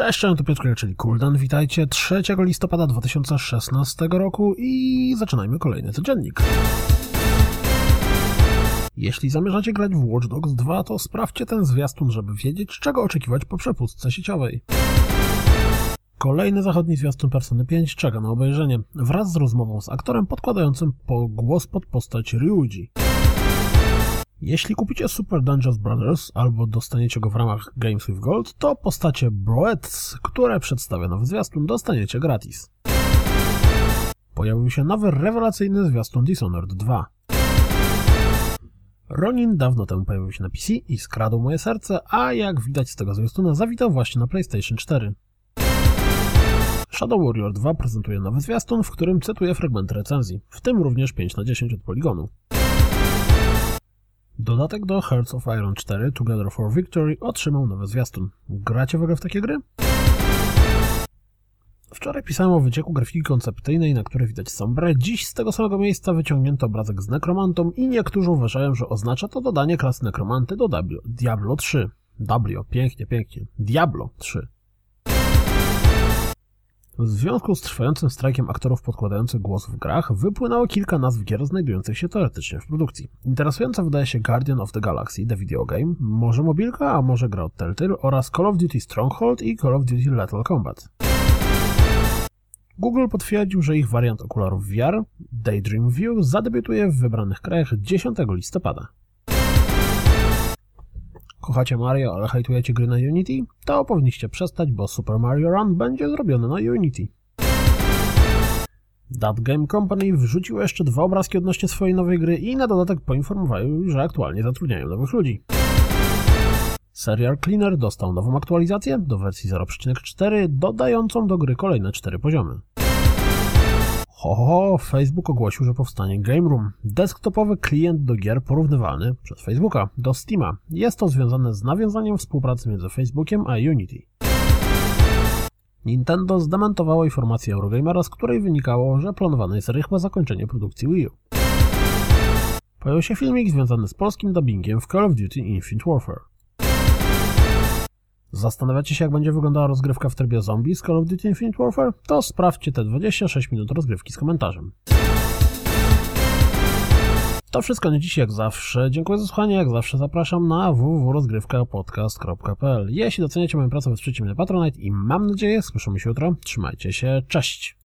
Cześć, to Piotr czyli Kuldan. Witajcie 3 listopada 2016 roku i zaczynajmy kolejny codziennik. Jeśli zamierzacie grać w Watch Dogs 2, to sprawdźcie ten zwiastun, żeby wiedzieć, czego oczekiwać po przepustce sieciowej. Kolejny zachodni zwiastun Persony 5 czeka na obejrzenie, wraz z rozmową z aktorem podkładającym po głos pod postać Ryuji. Jeśli kupicie Super Dungeons Brothers albo dostaniecie go w ramach Games with Gold, to postacie Broets, które przedstawia nowy zwiastun, dostaniecie gratis. Pojawił się nowy rewelacyjny zwiastun Dishonored 2. Ronin dawno temu pojawił się na PC i skradł moje serce, a jak widać z tego zwiastuna zawitał właśnie na PlayStation 4. Shadow Warrior 2 prezentuje nowy zwiastun, w którym cytuje fragmenty recenzji, w tym również 5 na 10 od poligonu. Dodatek do Hearts of Iron 4 Together for Victory otrzymał nowy zwiastun. Gracie w ogóle w takie gry? Wczoraj pisałem o wycieku grafiki koncepcyjnej, na której widać sombrę. Dziś z tego samego miejsca wyciągnięto obrazek z nekromantą i niektórzy uważają, że oznacza to dodanie klasy nekromanty do Diablo 3. Diablo, pięknie, pięknie. Diablo 3. W związku z trwającym strajkiem aktorów podkładających głos w grach, wypłynęło kilka nazw gier znajdujących się teoretycznie w produkcji. Interesująca wydaje się Guardian of the Galaxy, The Video Game, może mobilka, a może gra od Telltale oraz Call of Duty Stronghold i Call of Duty Lethal Combat. Google potwierdził, że ich wariant okularów VR, Daydream View, zadebiutuje w wybranych krajach 10 listopada. Kochacie Mario, ale hejtujecie gry na Unity? To powinniście przestać, bo Super Mario Run będzie zrobione na Unity. That Game Company wrzuciło jeszcze dwa obrazki odnośnie swojej nowej gry i na dodatek poinformowały, że aktualnie zatrudniają nowych ludzi. Serial Cleaner dostał nową aktualizację do wersji 0.4, dodającą do gry kolejne 4 poziomy. Ho, ho, ho, Facebook ogłosił, że powstanie Game Room, desktopowy klient do gier porównywalny przez Facebooka do Steama. Jest to związane z nawiązaniem współpracy między Facebookiem a Unity. Nintendo zdementowało informację Eurogamera, z której wynikało, że planowane jest rychłe zakończenie produkcji Wii U. Pojawił się filmik związany z polskim dubbingiem w Call of Duty Infinite Warfare. Zastanawiacie się, jak będzie wyglądała rozgrywka w trybie zombie z Call of Duty Infinite Warfare? To sprawdźcie te 26 minut rozgrywki z komentarzem. To wszystko nie dziś jak zawsze. Dziękuję za słuchanie. Jak zawsze zapraszam na www.rozgrywkapodcast.pl Jeśli doceniacie moją pracę, wesprzyjcie mnie na Patronite i mam nadzieję, słyszymy się jutro. Trzymajcie się. Cześć!